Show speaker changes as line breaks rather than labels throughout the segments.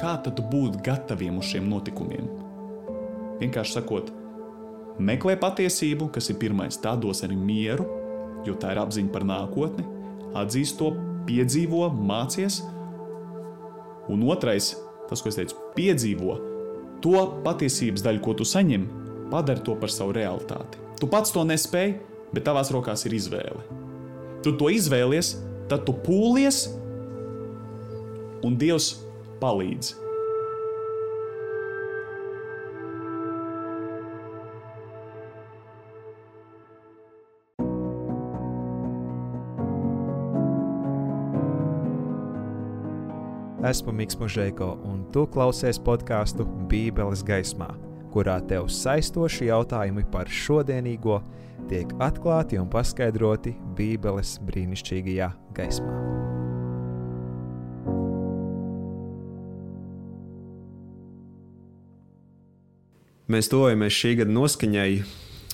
kā tad būt gataviem uz šiem notikumiem? Vienkārši sakot, meklē patiesību, kas ir pirmais, tā dos arī mieru, jo tā ir apziņa par nākotni, atzīst to, piedzīvo, mācies. Un otrais, tas, ko es teicu, piedzīvo to patiesības daļu, ko tu saņem, padara to par savu realitāti. Tu pats to nespēji, bet tavās rokās ir izvēle. Tu to izvēlies, tad tu pūlies, un Dievs palīdz.
Esmu Mikls Mūžēko, un tu klausies podkāstu Bībeles gaismā, kurā tev saistoši jautājumi par šodienīgo tiek atklāti un paskaidroti Bībeles brīnišķīgajā gaismā.
Mēs tojamies šī gada noskaņai,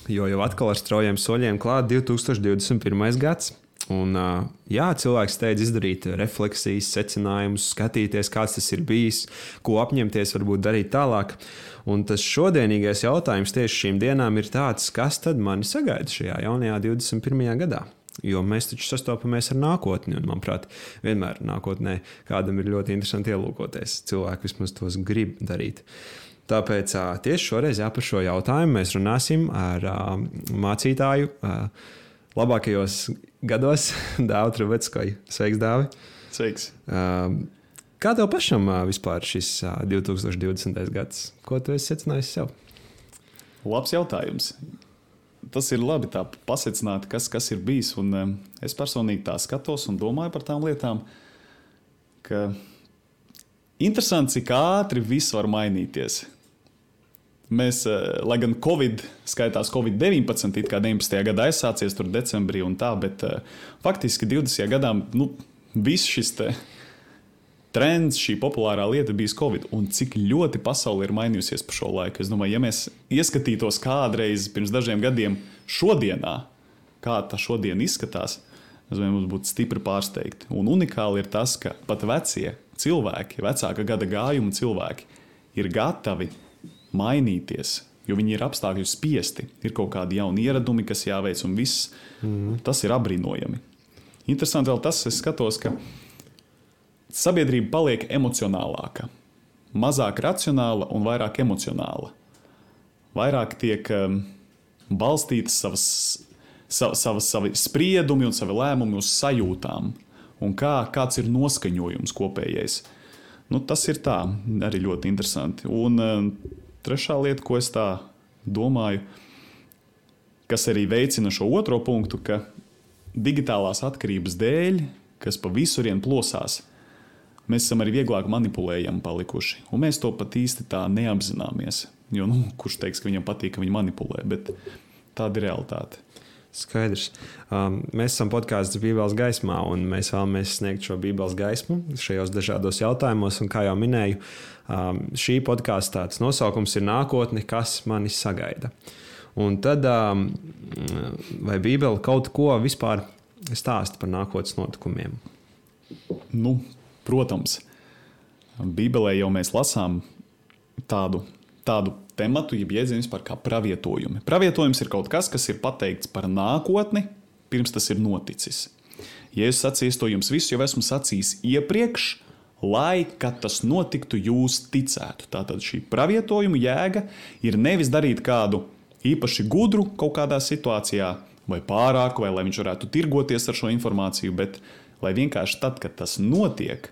jo jau atkal ar straujiem soļiem klāt 2021. gads. Un, jā, cilvēks steidz izdarīt refleksijas, secinājumus, skatīties, kāds tas ir bijis, ko apņemties, varbūt darīt tālāk. Un tas šodienīgais jautājums tieši šīm dienām ir tāds, kas tad mani sagaida šajā jaunajā 21. gadā? Jo mēs taču sastopamies ar nākotni, un, manuprāt, vienmēr nākotnē kādam ir ļoti interesanti ielūkoties. Cilvēki vismaz tos grib darīt. Tāpēc tieši šoreiz jā, par šo jautājumu mēs runāsim ar mācītāju labākajos gados, Dāvidu Trubetskoju. Sveiks, Dāvi!
Sveiks!
Kā tev pašam vispār šis 2020. gads? Ko tu esi secinājis sev?
Labs jautājums. Tas ir labi tā pasecināt, kas, kas ir bijis. Un es personīgi tā skatos un domāju par tām lietām, ka interesanti, cik ātri viss var mainīties. Mēs, lai gan Covid skaitās Covid-19, it kā 19. gadā aizsācies tur decembrī un tā, bet faktiski 20. gadā nu, viss šis trends, šī populārā lieta bija Covid. Un cik ļoti pasaule ir mainījusies pa šo laiku. Es domāju, ja mēs ieskatītos kādreiz pirms dažiem gadiem šodienā, kā tā šodien izskatās, es domāju, mums būtu stipri pārsteigti. Un unikāli ir tas, ka pat vecie cilvēki, vecāka gada gājuma cilvēki, ir gatavi mainīties, jo viņi ir apstākļu spiesti. Ir kaut kādi jauni ieradumi, kas jāveic, un viss mm. tas ir apbrīnojami. Interesanti vēl tas, es skatos, ka sabiedrība paliek emocionālāka, mazāk racionāla un vairāk emocionāla. Vairāk tiek um, balstītas savas, savas, savas, savi spriedumi un savi lēmumi uz sajūtām, un kā, kāds ir noskaņojums kopējais. Nu, tas ir tā, arī ļoti interesanti. Un, um, Trešā lieta, ko es tā domāju, kas arī veicina šo otro punktu, ka digitālās atkarības dēļ, kas pa visurien plosās, mēs esam arī vieglāk manipulējami palikuši. Un mēs to pat īsti tā neapzināmies. Jo, nu, kurš teiks, ka viņam patīk, ka viņi manipulē, bet tāda ir realitāte.
Skaidrs. Um, mēs esam podkāsts Bībeles gaismā, un mēs vēlamies sniegt šo Bībeles gaismu šajos dažādos jautājumos. Un, kā jau minēju, um, šī podkāsta nosaukums ir Nākotne, kas mani sagaida. Un tad, um, vai Bībele kaut ko vispār stāsta par nākotnes notikumiem?
Nu, protams, Bībelē jau mēs lasām tādu, tādu tematu, jeb jēdzienu vispār kā pravietojumi. Pravietojums ir kaut kas, kas ir pateikts par nākotni, pirms tas ir noticis. Jēzus sacīs to jums visu, jau esmu sacījis iepriekš, lai, kad tas notiktu, jūs ticētu. Tātad šī pravietojuma jēga ir nevis darīt kādu īpaši gudru kaut kādā situācijā, vai pārāku, vai lai viņš varētu tirgoties ar šo informāciju, bet lai vienkārši tad, kad tas notiek,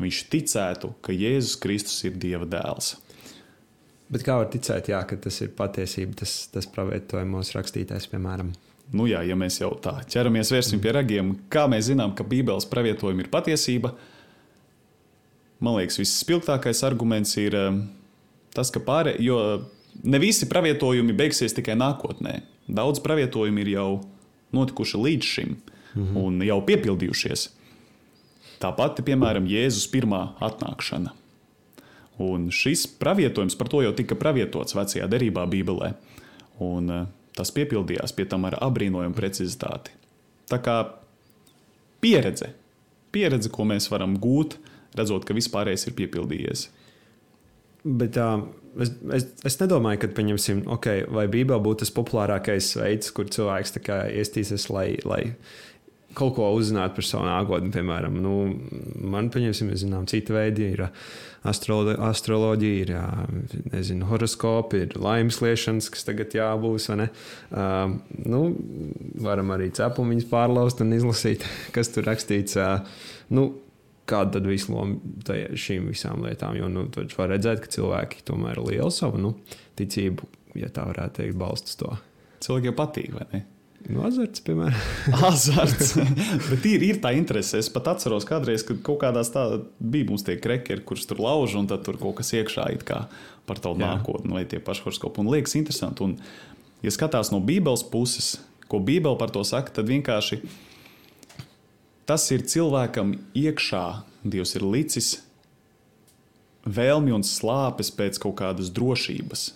viņš ticētu, ka Jēzus Kristus ir Dieva dēls.
Bet kā var ticēt, jā, ka tas ir patiesība, tas, tas pravietojumos rakstītais, piemēram?
Nu jā, ja mēs jau tā ķeramies vērsim pie ragiem, kā mēs zinām, ka Bībeles pravietojumi ir patiesība, man liekas, visspilgtākais arguments ir um, tas, ka pārē, jo ne visi pravietojumi beigsies tikai nākotnē. Daudz pravietojumi ir jau notikuši līdz šim -hmm. un jau piepildījušies. Tāpat, piemēram, Jēzus pirmā atnākšana Un šis pravietojums par to jau tika pravietots vecajā derībā, Bībelē. Un eh, tas piepildījās pie tam ar apbrīnojumu precizitāti. Tā kā pieredze, pieredze, ko mēs varam gūt, redzot, ka vispārējais ir piepildījies.
Bet uh, es, es, es nedomāju, ka, pieņemsim, okay, vai Bībelē būtu tas populārākais veids, kur cilvēks iestīsies, lai, lai kaut ko uzzinātu par savu nākotni. Piemēram, nu, man, pieņemsim, mēs zinām, citi veidi ir astro, astroloģija, ir nezinu, horoskopi, ir laimes liešanas, kas tagad jābūs. Uh, nu, varam arī cepumiņus pārlaust un izlasīt, kas tur rakstīts. Uh, nu, kāda tad visu loma šīm visām lietām. Jo nu, tur var redzēt, ka cilvēki tomēr ir liela savu nu, ticību, ja tā varētu teikt, balstus to.
Cilvēkiem patīk, vai ne?
Nu, azarts, piemēram.
azarts. Bet ir, ir tā interese. Es pat atceros, kādreiz, kad kaut kādās tādā bija mums tie krekeri, kurus tur lauž, un tur kaut kas iekšā kā par tavu nākotni, vai tie paši horoskopi. Un liekas interesanti. Un, ja skatās no Bībeles puses, ko Bībele par to saka, tad vienkārši Tas ir cilvēkam iekšā. Dievs ir licis vēlmi un slāpes pēc kaut kādas drošības.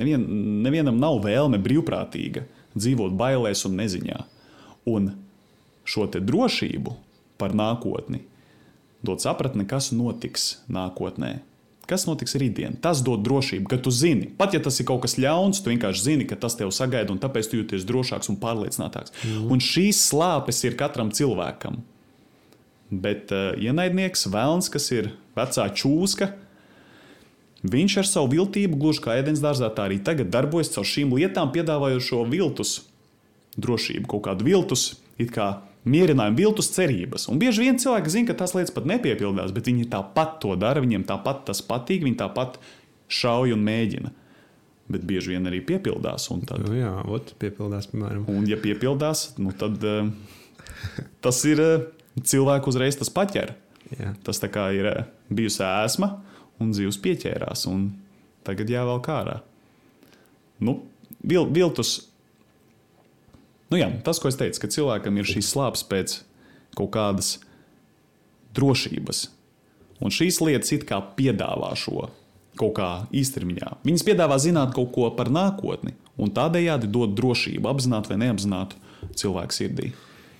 Nevien, nevienam nav vēlme brīvprātīga dzīvot bailēs un neziņā. Un šo drošību par nākotni dod sapratni, kas notiks nākotnē. Kas notiks rītdien? Tas dod drošību, ka tu zini, pat ja tas ir kaut kas ļauns, tu vienkārši zini, ka tas tev sagaida, un tāpēc tu jūties drošāks un pārliecinātāks. Mm. Un šīs slāpes ir katram cilvēkam. Bet uh, ienaidnieks, vēlns, kas ir vecā čūska, viņš ar savu viltību, gluži kā ēdienas dārzā, tā arī tagad darbojas caur šīm lietām, piedāvājot šo viltus drošību, kaut kādu viltus, it kā mierinājumu, viltus cerības. Un bieži vien cilvēki zina, ka tās lietas pat nepiepildās, bet viņi tāpat to dara, viņiem tāpat tas patīk, viņi tāpat šauj un mēģina. Bet bieži vien arī piepildās. Tad,
jā, ot, piepildās, piemēram.
Un, ja piepildās, nu, tad uh, tas ir uh, cilvēku uzreiz tas paķer. Jā. Tas ir uh, bijusi ēsma, un zivs pieķērās, un tagad jāvelk ārā. Nu, vil, viltus Nu, jā, tas, ko es teicu, ka cilvēkam ir šīs slāpes pēc kaut kādas drošības. Un šīs lietas it kā piedāvā šo kaut kā īstermiņā. Viņas piedāvā zināt kaut ko par nākotni, un tādējādi dod drošību, apzināti vai neapzināti cilvēku sirdī.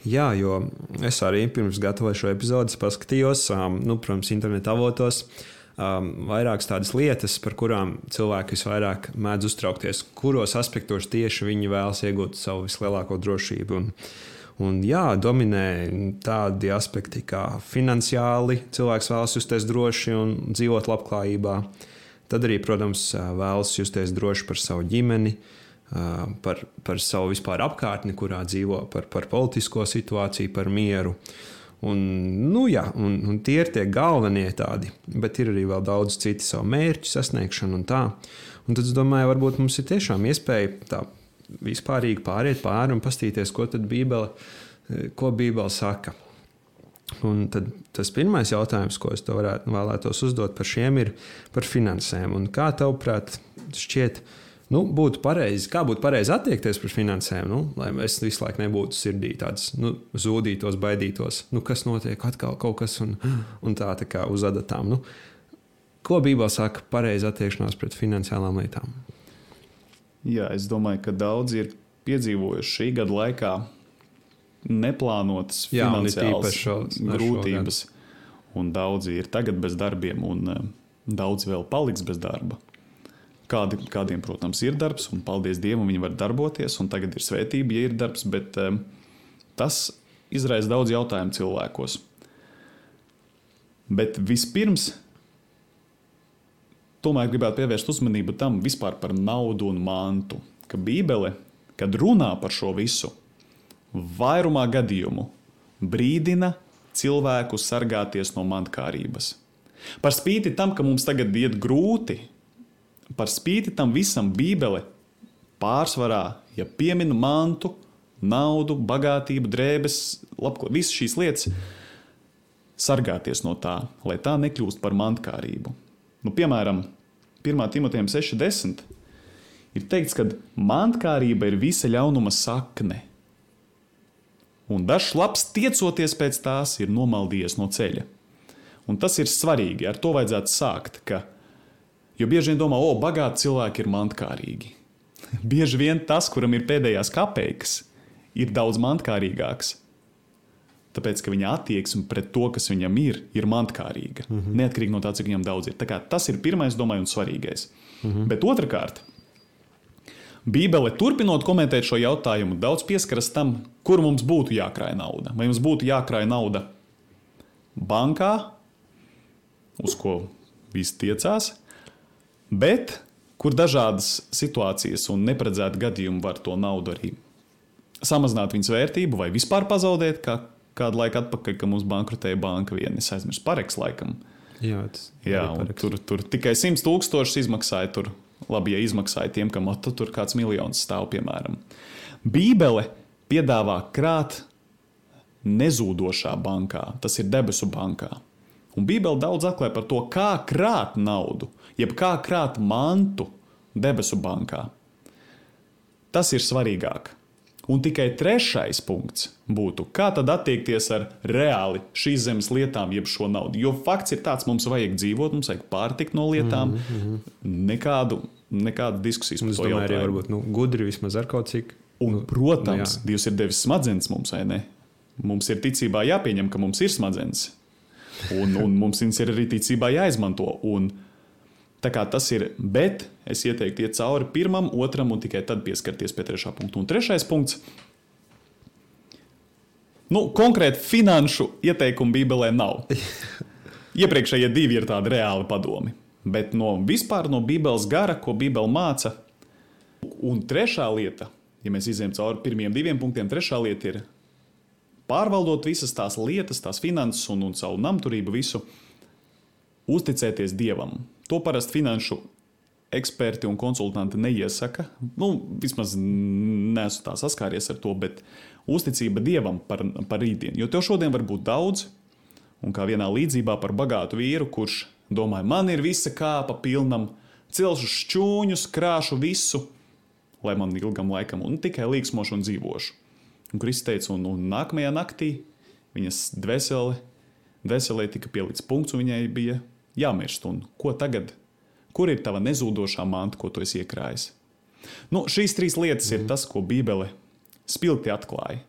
Jā, jo es arī pirms gatavoju šo epizodi paskatījos, um, nu, protams, internetu avotos. Uh, um, vairākas tādas lietas, par kurām cilvēki visvairāk mēdz uztraukties, kuros aspektos tieši viņi vēlas iegūt savu vislielāko drošību. Un, un jā, dominē tādi aspekti kā finansiāli, cilvēks vēlas justies droši un dzīvot labklājībā. Tad arī, protams, vēlas justies droši par savu ģimeni, par, par savu vispār apkārtni, kurā dzīvo, par, par politisko situāciju, par mieru. Un, nu, jā, un, un tie ir tie galvenie tādi, bet ir arī vēl daudz citu savu mērķu sasniegšanu un tā. Un tad es domāju, varbūt mums ir tiešām iespēja tā vispārīgi pāriet pāri un paskatīties, ko tad Bībele, ko Bībele saka. Un tad tas pirmais jautājums, ko es varētu, vēlētos uzdot par šiem, ir par finansēm. Un kā tev, prāt, šķiet, uh, nu, būtu pareizi, kā būtu pareizi attiekties pret finansēm, nu, lai es visu laiku nebūtu sirdī tāds nu, zudītos, baidītos, nu, kas notiek, atkal kaut kas un, un tā, tā kā uz adatām. Nu, ko Bībelē saka pareizi attiekšanās pret finansiālām lietām?
Jā, es domāju, ka daudzi ir piedzīvojuši šī gada laikā neplānotas Jā, finansiālas grūtības, un daudzi ir tagad bez darbiem, un uh, daudz vēl paliks bez darba. Kādi, kādiem, protams, ir darbs, un paldies Dievam, viņi var darboties, un tagad ir svētība, ja ir darbs, bet um, tas izraisa daudz jautājumu cilvēkos. Bet vispirms, tomēr gribētu pievērst uzmanību tam vispār par naudu un mantu. Ka Bībele, kad runā par šo visu, vairumā gadījumu brīdina cilvēku sargāties no mantkārības. Par spīti tam, ka mums tagad iet grūti, Par spīti tam visam Bībele pārsvarā, ja piemina mantu, naudu, bagātību, drēbes, labklājību, visas šīs lietas, sargāties no tā, lai tā nekļūst par mantkārību. Nu, piemēram, 1. Timotejam 6.10 ir teikts, ka mantkārība ir visa ļaunuma sakne. Un dažs labs tiecoties pēc tās ir nomaldījies no ceļa. Un tas ir svarīgi, ar to vajadzētu sākt, ka Jo bieži vien domā, o, bagāti cilvēki ir mantkārīgi. bieži vien tas, kuram ir pēdējās kapeikas, ir daudz mantkārīgāks Tāpēc, ka viņa attieksme pret to, kas viņam ir, ir mantkārīga. Mm -hmm. Neatkarīgi no tā, cik viņam daudz ir. Tas ir pirmais, domāju, un svarīgais. Mm -hmm. Bet otrkārt, Bībele turpinot komentēt šo jautājumu, daudz pieskaras tam, kur mums būtu jākrāj nauda. Vai mums būtu jākrāj nauda bankā, uz ko visi tiecās, bet kur dažādas situācijas un neparedzēti gadījumi var to naudu arī samazināt viņas vērtību vai vispār pazaudēt, kā kādu laiku atpakaļ, kad mums bankrotēja banka viena. Es aizmirsu pareks laikam.
Jā,
Jā, tur, tur tikai 100 tūkstošus izmaksāja. Tur, labi, ja izmaksāja tiem, kam tu, tur kāds miljons stāv, piemēram. Bībele piedāvā krāt nezūdošā bankā, tas ir debesu bankā. Un Bībele daudz atklāja par to, kā krāt naudu, jeb kā krāt mantu debesu bankā. Tas ir svarīgāk. Un tikai trešais punkts būtu, kā tad attiekties ar reāli šīs zemes lietām, jeb šo naudu. Jo fakts ir tāds, mums vajag dzīvot, mums vajag pārtikt no lietām. Mm -hmm. Nekādu, nekādu diskusijas
par to jautājumu. Arī varbūt nu, gudri vismaz ar kaut cik.
Un, nu, protams, nu, Dievs ir devis smadzenes mums, vai ne? Mums ir ticībā jāpieņem, ka mums ir smadzenes. Un, un mums viņas ir arī ticībā jāizmanto. Un, Tā kā tas ir, bet es ieteiktu iet cauri pirmam, otram un tikai tad pieskarties pie trešā punkta. Un trešais punkts. Nu, konkrēti finanšu ieteikumu Bībelē nav. Iepriekšējie divi ir tādi reāli padomi. Bet no vispār no Bībeles gara, ko Bībele māca. Un trešā lieta, ja mēs izējām cauri pirmiem diviem punktiem, trešā lieta ir pārvaldot visas tās lietas, tās finanses un, un savu namturību, visu, uzticēties Dievam. To parasti finanšu eksperti un konsultanti neiesaka. Nu, vismaz neesmu tā saskāries ar to, bet uzticība dievam par, par rītdienu. Jo tev šodien var būt daudz, un kā vienā līdzībā par bagātu vīru, kurš domāja, man ir visa kāpa pilnam, celšu šķūņus, krāšu visu, lai man ilgam laikam, un tikai līksmošu un dzīvošu. Un Kristus teica, un, un nākamajā naktī viņas dvēsele, dvēselē tika pielikts punkts, un viņai bija jāmirst. Un ko tagad? Kur ir tava nezūdošā manta, ko tu esi iekrājis? Nu, šīs trīs lietas mm. ir mhm. tas, ko Bībele spilgti atklāja.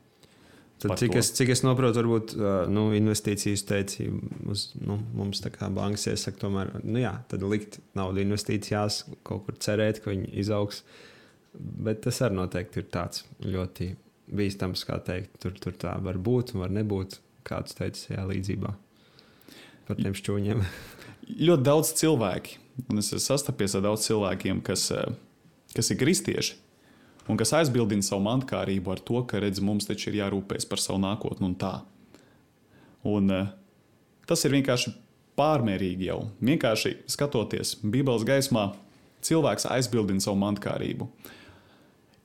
Tad, cik, es, cik es saprotu, varbūt nu, investīcijas teici, uz, nu, mums tā kā bankas iesaka, tomēr nu, jā, likt naudu investīcijās, kaut kur cerēt, ka viņi izaugs. Bet tas arī noteikti ir tāds ļoti bīstams, kā teikt. Tur, tur tā var būt un var nebūt. Kāds teica, jā, līdzībā par tiem šķūņiem.
ļoti daudz cilvēki, un es esmu sastapies ar daudz cilvēkiem, kas, eh, kas ir kristieši. Un kas aizbildina savu mantkārību ar to, ka, redz, mums taču ir jārūpējas par savu nākotni un tā. Un, uh, tas ir vienkārši pārmērīgi jau. Vienkārši skatoties Bībeles gaismā, cilvēks aizbildina savu mantkārību.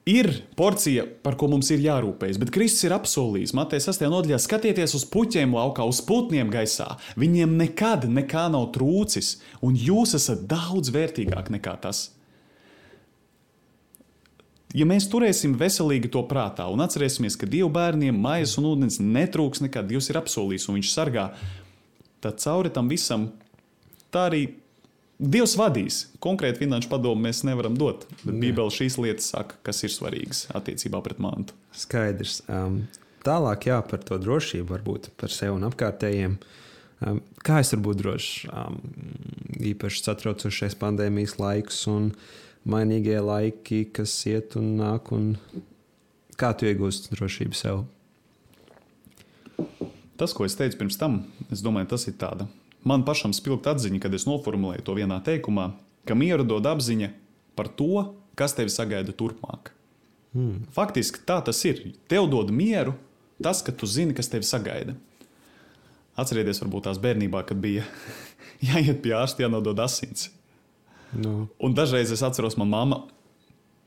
Ir porcija, par ko mums ir jārūpējas, bet Kristus ir apsolījis, Matei 6. nodaļā, skatieties uz puķiem laukā, uz putniem gaisā. Viņiem nekad nekā nav trūcis, un jūs esat daudz vērtīgāk nekā tas. Ja mēs turēsim veselīgi to prātā un atcerēsimies, ka Dieva bērniem maijas un ūdens netrūks nekad, Dievs ir apsolījis un Viņš sargā, tad cauri tam visam tā arī Dievs vadīs. Konkrēti finanšu padomu mēs nevaram dot. Bet Bībele šīs lietas saka, kas ir svarīgas attiecībā pret mantu.
Skaidrs. Um, tālāk jā, par to drošību, varbūt par sevi un apkārtējiem. Um, kā es varu būt drošs? Um, īpaši satraucošais pandēmijas laiks un mainīgie laiki, kas iet un nāk. Un kā tu iegūsti drošību sev?
Tas, ko es teicu pirms tam, es domāju, tas ir tāds man pašam spilgt atziņa, kad es noformulēju to vienā teikumā, ka mieru dod apziņa par to, kas tevi sagaida turpmāk. Hmm. Faktiski tā tas ir. Tev dod mieru tas, ka tu zini, kas tevi sagaida. Atcerieties, varbūt tās bērnībā, kad bija jāiet pie ārsta, jānodod asins. No. Un dažreiz es atceros, manā mamā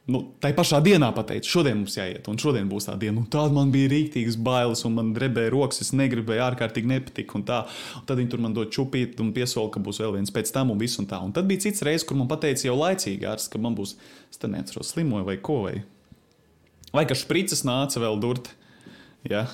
nu, tai pašā dienā pateica, šodien mums jāiet, un šodien būs tā diena. Un tāda man bija rīktīgas bailes, un man drebēja rokas, es negribēju, ārkārtīgi nepatika. Un, tā. un tad viņi tur man dod čupīt un piesola, ka būs vēl viens pēc tam, un viss un tā. Un tad bija cits reizes, kur man teica jau laicīgi ārsts, ka man būs, es neatceros, slimoju vai ko. Vai, vai ka šprices nāca vēl durt. Ja?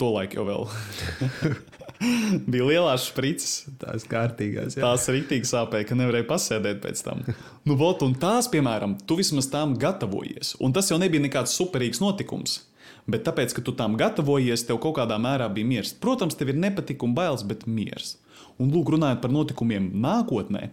To laiku jau vēl. bija lielās sprites.
Tās kārtīgās.
Jā. Tās rītīgi sāpēja, ka nevarēja pasēdēt pēc tam. nu, vot, un tās, piemēram, tu vismaz tām gatavojies. Un tas jau nebija nekāds superīgs notikums. Bet tāpēc, ka tu tam gatavojies, tev kaut kādā mērā bija miers. Protams, tev ir nepatika un bailes, bet miers. Un lūk, runājot par notikumiem nākotnē,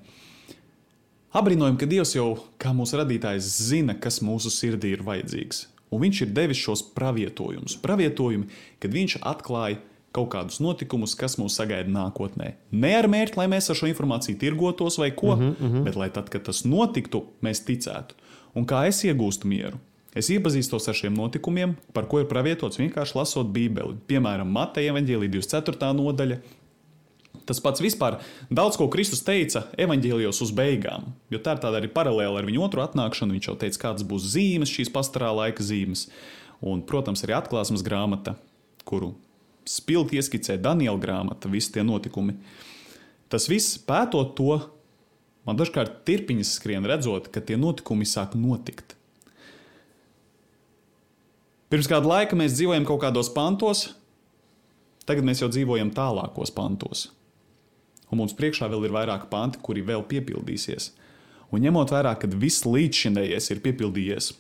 Abrīnojam, ka Dievs jau kā mūsu radītājs zina, kas mūsu sirdī ir vajadzīgs. Un viņš ir devis šos pravietojumus. Pravietojumi, kad viņš atklāja kaut kādus notikumus, kas mūs sagaida nākotnē. Ne ar mērķi, lai mēs ar šo informāciju tirgotos vai ko, uh -huh. bet lai tad, kad tas notiktu, mēs ticētu. Un kā es iegūstu mieru? Es iepazīstos ar šiem notikumiem, par ko ir pravietots vienkārši lasot Bībeli. Piemēram, Mateja evanģēlī 24. nodaļa, Tas pats vispār daudz ko Kristus teica evaņģēlijos uz beigām, jo tā ir tāda arī paralēla ar viņu otru atnākšanu. Viņš jau teica, kādas būs zīmes, šīs pastarā laika zīmes. Un, protams, arī atklāsmes grāmata, kuru spilgti ieskicē Daniela grāmata, visi tie notikumi. Tas viss pētot to, man dažkārt tirpiņas skrien redzot, ka tie notikumi sāk notikt. Pirms kāda laika mēs dzīvojam kaut kādos pantos, tagad mēs jau dzīvojam tālākos pantos un mums priekšā vēl ir vairāki panti, kuri vēl piepildīsies. Un ņemot vērā, ka viss līdzšinējais ir piepildījies,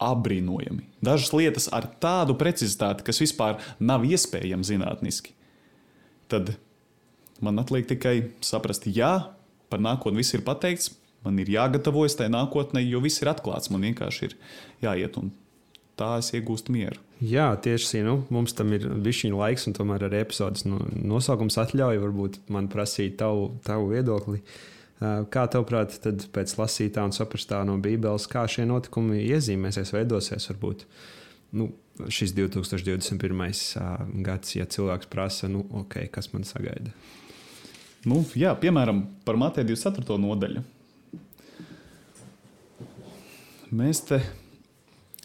apbrīnojami. Dažas lietas ar tādu precizitāti, kas vispār nav iespējama zinātniski. Tad man atliek tikai saprast, jā, par nākotni viss ir pateikts, man ir jāgatavojas tajā nākotnē, jo viss ir atklāts. Man vienkārši ir jāiet un tā es iegūstu mieru.
Jā, tieši nu, mums tam ir šī laiks, un tomēr arī epizodes nu, nosaukums atļauj varbūt man prasīt tavu, tavu viedokli. Kā tev, tad pēc lasītā un saprastā no Bībeles, kā šie notikumi iezīmēsies, veidosies varbūt nu, šis 2021. gads, ja cilvēks prasa, nu, okay, kas man sagaida?
Nu, jā, piemēram, par Mateja 24. nodaļu. Mēs te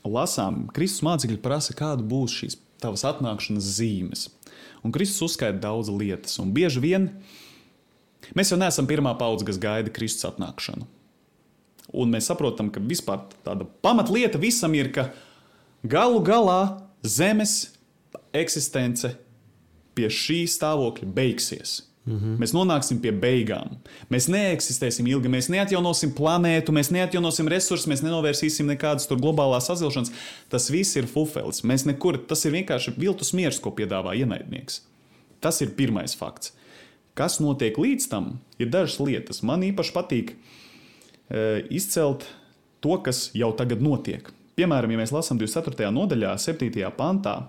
lasām, Kristus mācekļi prasa, kāda būs šīs tavas atnākšanas zīmes. Un Kristus uzskaita daudz lietas, un bieži vien mēs jau neesam pirmā paudze, kas gaida Kristus atnākšanu. Un mēs saprotam, ka vispār tāda pamatlieta visam ir, ka galu galā zemes eksistence pie šī stāvokļa beigsies. Mm -hmm. Mēs nonāksim pie beigām. Mēs neeksistēsim ilgi, mēs neatjaunosim planētu, mēs neatjaunosim resursus, mēs nenovērsīsim nekādas globālās sazilšanas. Tas viss ir fufelis. Mēs nekur, tas ir vienkārši viltus miers, ko piedāvā ienaidnieks. Tas ir pirmais fakts. Kas notiek līdz tam, ir dažas lietas. Man īpaši patīk e, izcelt to, kas jau tagad notiek. Piemēram, ja mēs lasām 24. nodaļā, 7. pantā,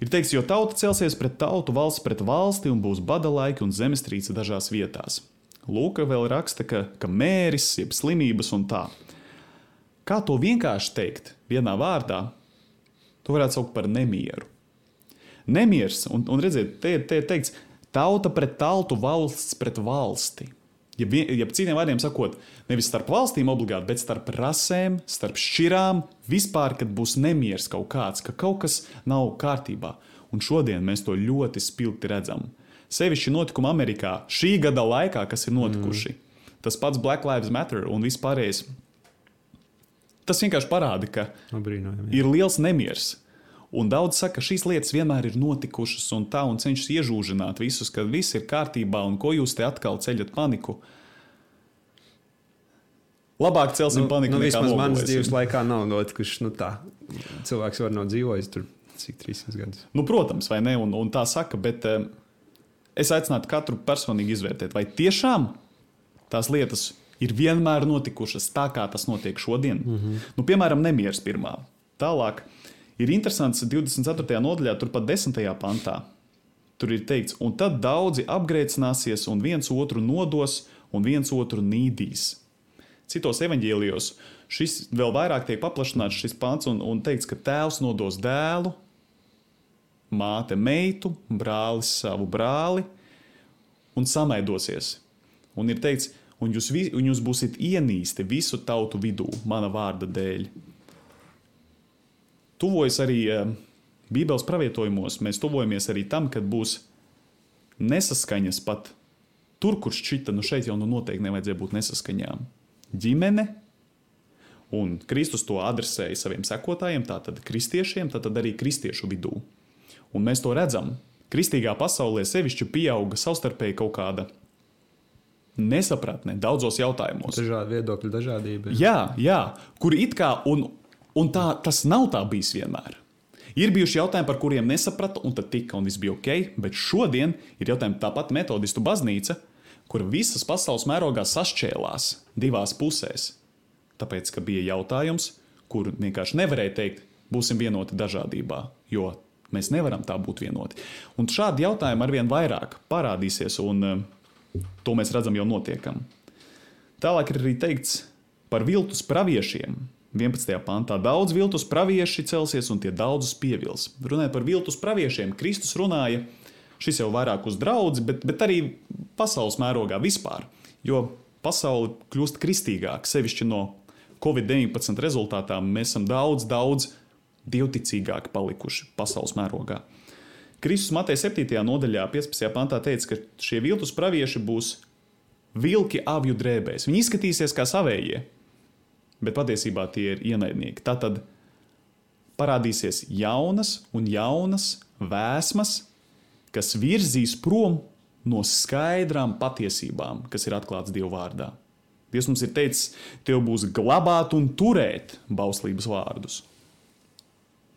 Ir teikts, jo tauta celsies pret tautu, valsts pret valsti un būs bada laiki un zemestrīce dažās vietās. Lūka vēl raksta, ka, ka mēris, jeb slimības un tā. Kā to vienkārši teikt vienā vārdā, to varētu saukt par nemieru. Nemiers, un, un redziet, te, te ir teikts, tauta pret tautu, valsts pret valsti. Ja, ja citiem vārdiem sakot, nevis starp valstīm obligāti, bet starp rasēm, starp šķirām, vispār, kad būs nemieris kaut kāds, ka kaut kas nav kārtībā. Un šodien mēs to ļoti spilgti redzam. Sevišķi notikumi Amerikā šī gada laikā, kas ir notikuši. Mm. Tas pats Black Lives Matter un vispārējais. Tas vienkārši parāda, ka
Abrīnojami,
ir liels nemieris. Un daudz saka, ka šīs lietas vienmēr ir notikušas un tā, un cenšas iežūžināt visus, ka viss ir kārtībā un ko jūs te atkal ceļat paniku. Labāk celsim nu, paniku.
Nu, vismaz manas dzīves laikā nav notikušas nu, tā. Cilvēks var nav dzīvojis tur cik 300 gadus.
Nu, protams, vai ne? Un, un tā saka, bet um, es aicinātu katru personīgi izvērtēt, vai tiešām tās lietas ir vienmēr notikušas tā, kā tas notiek šodien. Mm -hmm. nu, piemēram, nemieris pirmā. Tālāk Ir interesants 24. nodaļā, turpat 10. pantā. Tur ir teikts, un tad daudzi apgrēcināsies, un viens otru nodos, un viens otru nīdīs. Citos evanģēlijos šis vēl vairāk tiek paplašināts šis pants, un, un teikts, ka tēvs nodos dēlu, māte meitu, brālis savu brāli, un samaidosies. Un ir teikts, un jūs, un jūs būsiet ienīsti visu tautu vidū, mana vārda dēļ tuvojas arī eh, Bībeles pravietojumos. Mēs tuvojamies arī tam, kad būs nesaskaņas pat tur, kur šķita, nu šeit jau nu noteikti nevajadzēja būt nesaskaņām. Ģimene, un Kristus to adresēja saviem sekotājiem, tātad kristiešiem, tātad arī kristiešu vidū. Un mēs to redzam. Kristīgā pasaulē sevišķi pieauga savstarpēji kaut kāda nesapratne daudzos jautājumos.
Dažādi viedokļi, dažādība.
Jā, jā, kur it kā, un, Un tā, tas nav tā bijis vienmēr. Ir bijuši jautājumi, par kuriem nesapratu, un tad tika un viss bija ok, bet šodien ir jautājumi tāpat metodistu baznīca, kur visas pasaules mērogā sašķēlās divās pusēs. Tāpēc, ka bija jautājums, kur vienkārši nevarēja teikt, būsim vienoti dažādībā, jo mēs nevaram tā būt vienoti. Un šādi jautājumi arvien vairāk parādīsies, un uh, to mēs redzam jau notiekam. Tālāk ir arī teikts par viltus praviešiem. 11. pantā daudz viltus pravieši celsies un tie daudzus pievils. Runājot par viltus praviešiem, Kristus runāja šis jau vairāk uz draugu, bet, bet arī pasaules mērogā vispār. Jo pasaule kļūst kristīgāka, sevišķi no Covid-19 rezultātā mēs esam daudz, daudz dievticīgāki palikuši pasaules mērogā. Kristus Mateja 7. nodaļā, 15. pantā teica, ka šie viltus pravieši būs vilki avju drēbēs. Viņi izskatīsies kā savējie, bet patiesībā tie ir ienaidnieki. Tā tad parādīsies jaunas un jaunas vēsmas, kas virzīs prom no skaidrām patiesībām, kas ir atklātas Dieva vārdā. Dievs mums ir teicis, tev būs glabāt un turēt bauslības vārdus.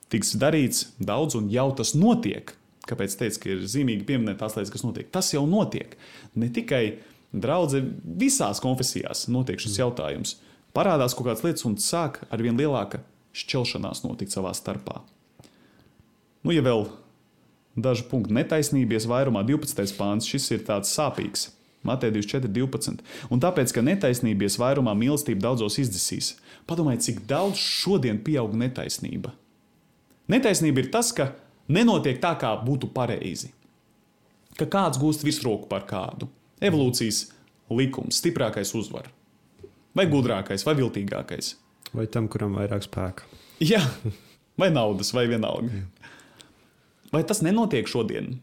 Tiks darīts daudz, un jau tas notiek. Kāpēc teicu, ka ir zīmīgi pieminēt tās lietas, kas notiek? Tas jau notiek. Ne tikai Draudzē visās konfesijās notiek šis jautājums. Parādās kaut kādas lietas, un sāk ar vien lielāka šķelšanās notikt savā starpā. Nu, ja vēl daži punkti netaisnības vairumā, 12. pāns, šis ir tāds sāpīgs. Matei 24, 12. Un tāpēc, ka netaisnības vairumā mīlestība daudzos izdzisīs, padomājiet, cik daudz šodien pieaug netaisnība. Netaisnība ir tas, ka nenotiek tā, kā būtu pareizi. Ka kāds gūst virsroku par kādu, Evolūcijas likums, stiprākais uzvar. Vai gudrākais, vai viltīgākais.
Vai tam, kuram vairāk spēka.
Jā, vai naudas, vai vienalga. Vai tas nenotiek šodien?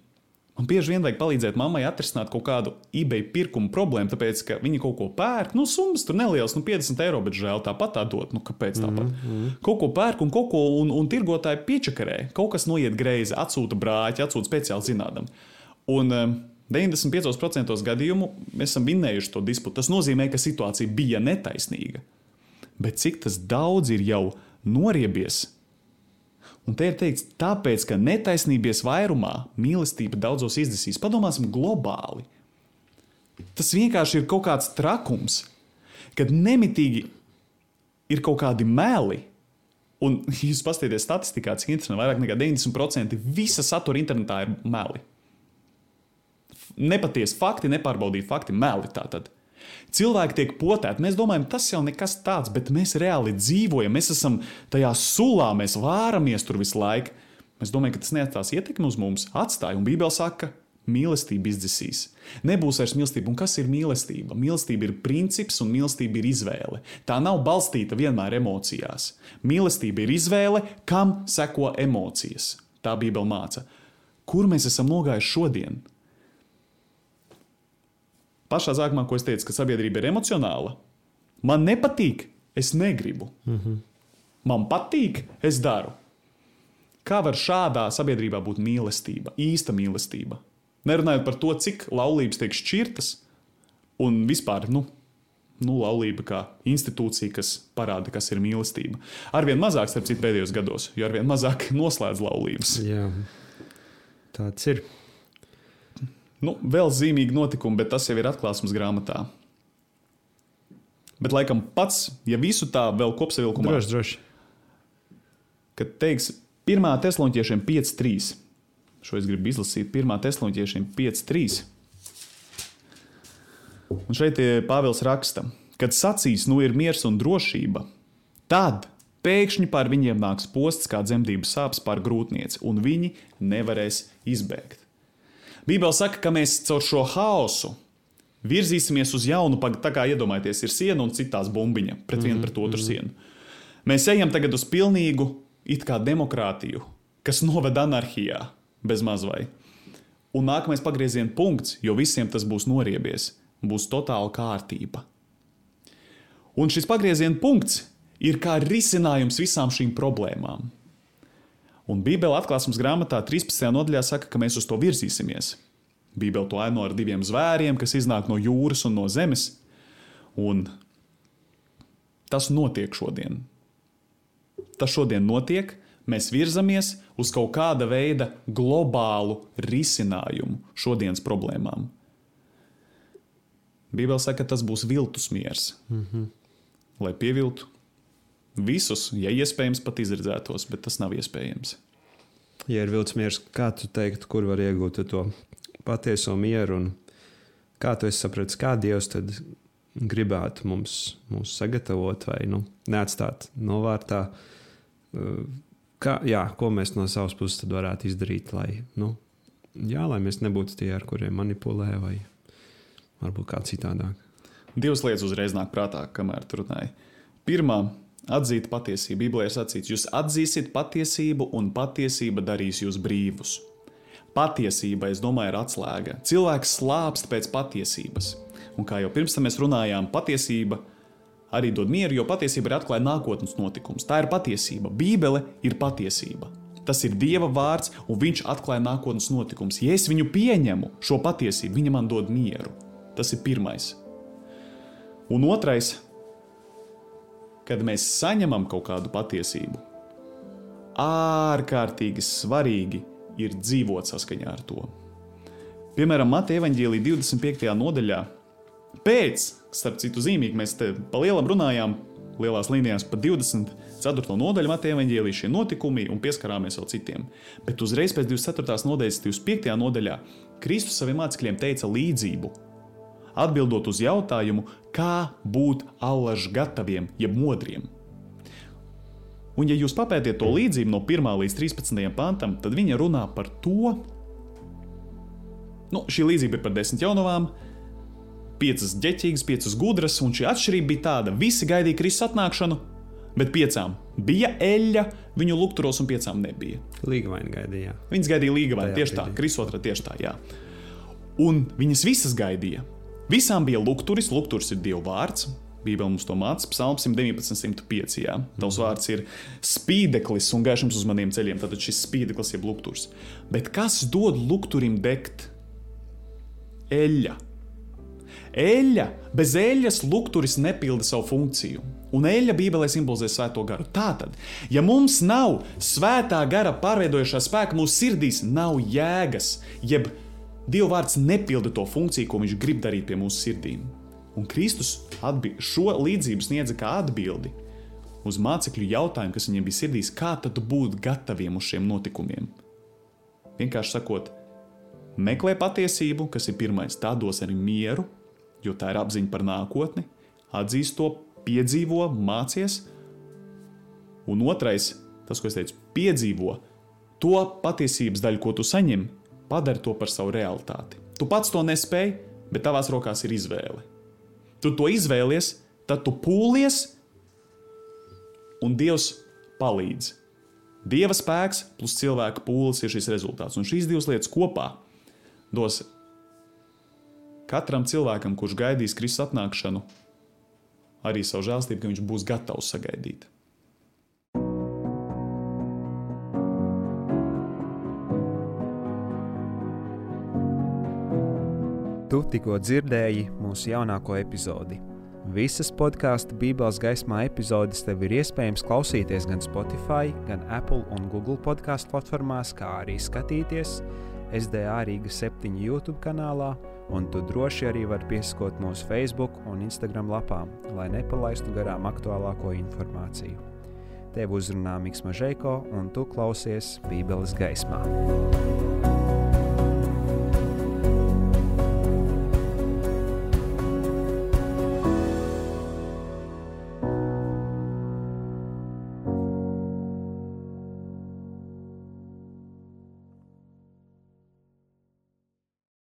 Man bieži vien vajag palīdzēt mammai atrisināt kaut kādu eBay pirkumu problēmu, tāpēc, ka viņi kaut ko pērk. Nu, summas tur nelielas, nu, 50 eiro, bet žēl tāpat tā dot. Nu, kāpēc tāpat? Mm -hmm. Kaut ko pērk un kaut ko, un, un tirgotāji piečakarē. Kaut kas noiet greizi, atsūta brāķi, atsūta speciāli zinādam. Un, um, 95% gadījumu mēs esam vinnējuši to disputu. Tas nozīmē, ka situācija bija netaisnīga. Bet cik tas daudz ir jau noriebies? Un te ir teikts, tāpēc, ka netaisnības vairumā mīlestība daudzos izdzisīs. Padomāsim globāli. Tas vienkārši ir kaut kāds trakums, kad nemitīgi ir kaut kādi meli. Un, ja jūs paskatāties statistikā, cik interesanti, vairāk nekā 90% visa satura internetā ir meli nepatiesi fakti, nepārbaudīti fakti, meli. Tātad. Cilvēki tiek potēti. Mēs domājam, tas jau nekas tāds, bet mēs reāli dzīvojam, mēs esam tajā sulā, mēs vāramies tur visu laiku. Mēs domājam, ka tas neatstās ietekmi uz mums, atstāja. Un Bībele saka, mīlestība izdzisīs. Nebūs vairs mīlestība. Un kas ir mīlestība? Mīlestība ir princips un mīlestība ir izvēle. Tā nav balstīta vienmēr emocijās. Mīlestība ir izvēle, kam seko emocijas. Tā Bībele māca. Kur mēs esam nogājuši šodien? Pašā sākumā, ko es teicu, ka sabiedrība ir emocionāla. Man nepatīk, es negribu. Mm -hmm. Man patīk, es daru. Kā var šādā sabiedrībā būt mīlestība, īsta mīlestība? Nerunājot par to, cik laulības tiek šķirtas un vispār, nu, nu laulība kā institūcija, kas parāda, kas ir mīlestība. Arvien mazāk, starp citu, pēdējos gados, jo arvien mazāk noslēdz laulības.
Jā, tāds ir.
Nu, vēl zīmīgi notikumi, bet tas jau ir atklāsmes grāmatā. Bet, laikam, pats, ja visu tā vēl kopsavilkumā,
droši, droši.
kad teiks 1. tesloniķiešiem 5.3. Šo es gribu izlasīt 1. tesloniķiešiem 5.3. Un šeit Pāvils raksta, kad sacīs, nu ir miers un drošība, tad pēkšņi pār viņiem nāks posts kā dzemdības sāpes pār grūtnieci, un viņi nevarēs izbēgt. Bībele saka, ka mēs caur šo haosu virzīsimies uz jaunu, tā kā iedomājieties, ir siena un citās bumbiņa pret vienu mm -hmm. pret otru mm -hmm. sienu. Mēs ejam tagad uz pilnīgu it kā demokrātiju, kas noved anarhijā bez mazvai. Un nākamais pagrieziena punkts, jo visiem tas būs noriebies, būs totāla kārtība. Un šis pagrieziena punkts ir kā risinājums visām šīm problēmām. Un Bībele atklāsmes grāmatā 13. nodaļā saka, ka mēs uz to virzīsimies. Bībele to aino ar diviem zvēriem, kas iznāk no jūras un no zemes. Un tas notiek šodien. Tas šodien notiek. Mēs virzamies uz kaut kāda veida globālu risinājumu šodienas problēmām. Bībele saka, ka tas būs viltus miers. Mm -hmm. Lai pieviltu visus, ja iespējams, pat izredzētos, bet tas nav iespējams.
Ja ir viltus miers, kā tu teiktu, kur var iegūt to patieso mieru un kā tu saprati, kā Dievs tad gribētu mums, mums sagatavot vai nu, neatstāt novārtā. Uh, kā, jā, ko mēs no savas puses varētu izdarīt, lai, nu, jā, lai mēs nebūtu tie, ar kuriem manipulē, vai varbūt kā citādāk.
Divas lietas uzreiz nāk prātā, kamēr tur runāja. Pirmā, atzīt patiesību. Bībelē ir sacīts, jūs atzīsiet patiesību, un patiesība darīs jūs brīvus. Patiesība, es domāju, ir atslēga. Cilvēks slāpst pēc patiesības. Un kā jau pirms tam mēs runājām, patiesība arī dod mieru, jo patiesība ir atklāja nākotnes notikums. Tā ir patiesība. Bībele ir patiesība. Tas ir Dieva vārds, un Viņš atklāja nākotnes notikumus. Ja es viņu pieņemu, šo patiesību, viņa man dod mieru. Tas ir pirmais. Un otrais, kad mēs saņemam kaut kādu patiesību, ārkārtīgi svarīgi ir dzīvot saskaņā ar to. Piemēram, Mateja Evanģēlī 25. nodaļā Pēc, starp citu, zīmīgi mēs te pa lielam runājām, lielās līnijās pa 24. nodaļu Mateja evaņģēlī šie notikumi un pieskarāmies vēl citiem. Bet uzreiz pēc 24. nodaļas, 25. nodaļā, Kristus saviem mācekļiem teica līdzību. Atbildot uz jautājumu, kā būt allaž gataviem, jeb modriem. Un, ja jūs papētiet to līdzību no 1 līdz 13 pantam, tad viņa runā par to, nu, šī līdzība ir par desmit jaunavām, piecas ģeķīgas, piecas gudras, un šī atšķirība bija tāda: visi gaidīja Kristus atnākšanu, bet piecām bija eļļa viņu lukturos, un piecām nebija.
Līgavaini gaidīja.
Viņas gaidīja līgavaini, tieši tā, Kristus otrā tieši tā, jā. Un viņas visas gaidīja. Visām bija lukturis, lukturis ir Dieva vārds. Bībeli mums to māca, Psalms 119, 105. Jā. Tavs mm. vārds ir spīdeklis un gaišums uz maniem ceļiem. Tad šis spīdeklis ir lukturs. Bet kas dod lukturim degt? Eļļa. Eļļa, bez eļļas lukturis nepilda savu funkciju. Un eļļa Bībelē simbolizē svēto garu. Tātad, ja mums nav svētā gara pārveidojošā spēka mūsu sirdīs, nav jēgas, jeb Dieva vārds nepilda to funkciju, ko viņš grib darīt pie mūsu sirdīm. Un Kristus šo līdzību sniedza kā atbildi uz mācekļu jautājumu, kas viņiem bija sirdīs, kā tad būt gataviem uz šiem notikumiem. Vienkārši sakot, meklē patiesību, kas ir pirmais, tā dos arī mieru, jo tā ir apziņa par nākotni, atzīst to, piedzīvo, mācies. Un otrais, tas, ko es teicu, piedzīvo to patiesības daļu, ko tu saņem, padari to par savu realitāti. Tu pats to nespēji, bet tavās rokās ir izvēle. Tu to izvēlies, tad tu pūlies, un Dievs palīdz. Dieva spēks plus cilvēka pūles ir šis rezultāts. Un šīs divas lietas kopā dos katram cilvēkam, kurš gaidīs Kristus atnākšanu, arī savu žēlstību, ka viņš būs gatavs sagaidīt.
Tikko dzirdēji mūsu jaunāko epizodi. Visas podkāstu Bībeles gaismā epizodes tev ir iespējams klausīties gan Spotify, gan Apple un Google podkāstu platformās, kā arī skatīties SDA Rīga 7 YouTube kanālā un tu droši arī vari pieskot mūsu Facebook un Instagram lapām, lai nepalaistu garām aktuālāko informāciju. Tev uzrunā Mikls Mažēko, un tu klausies Bībeles gaismā.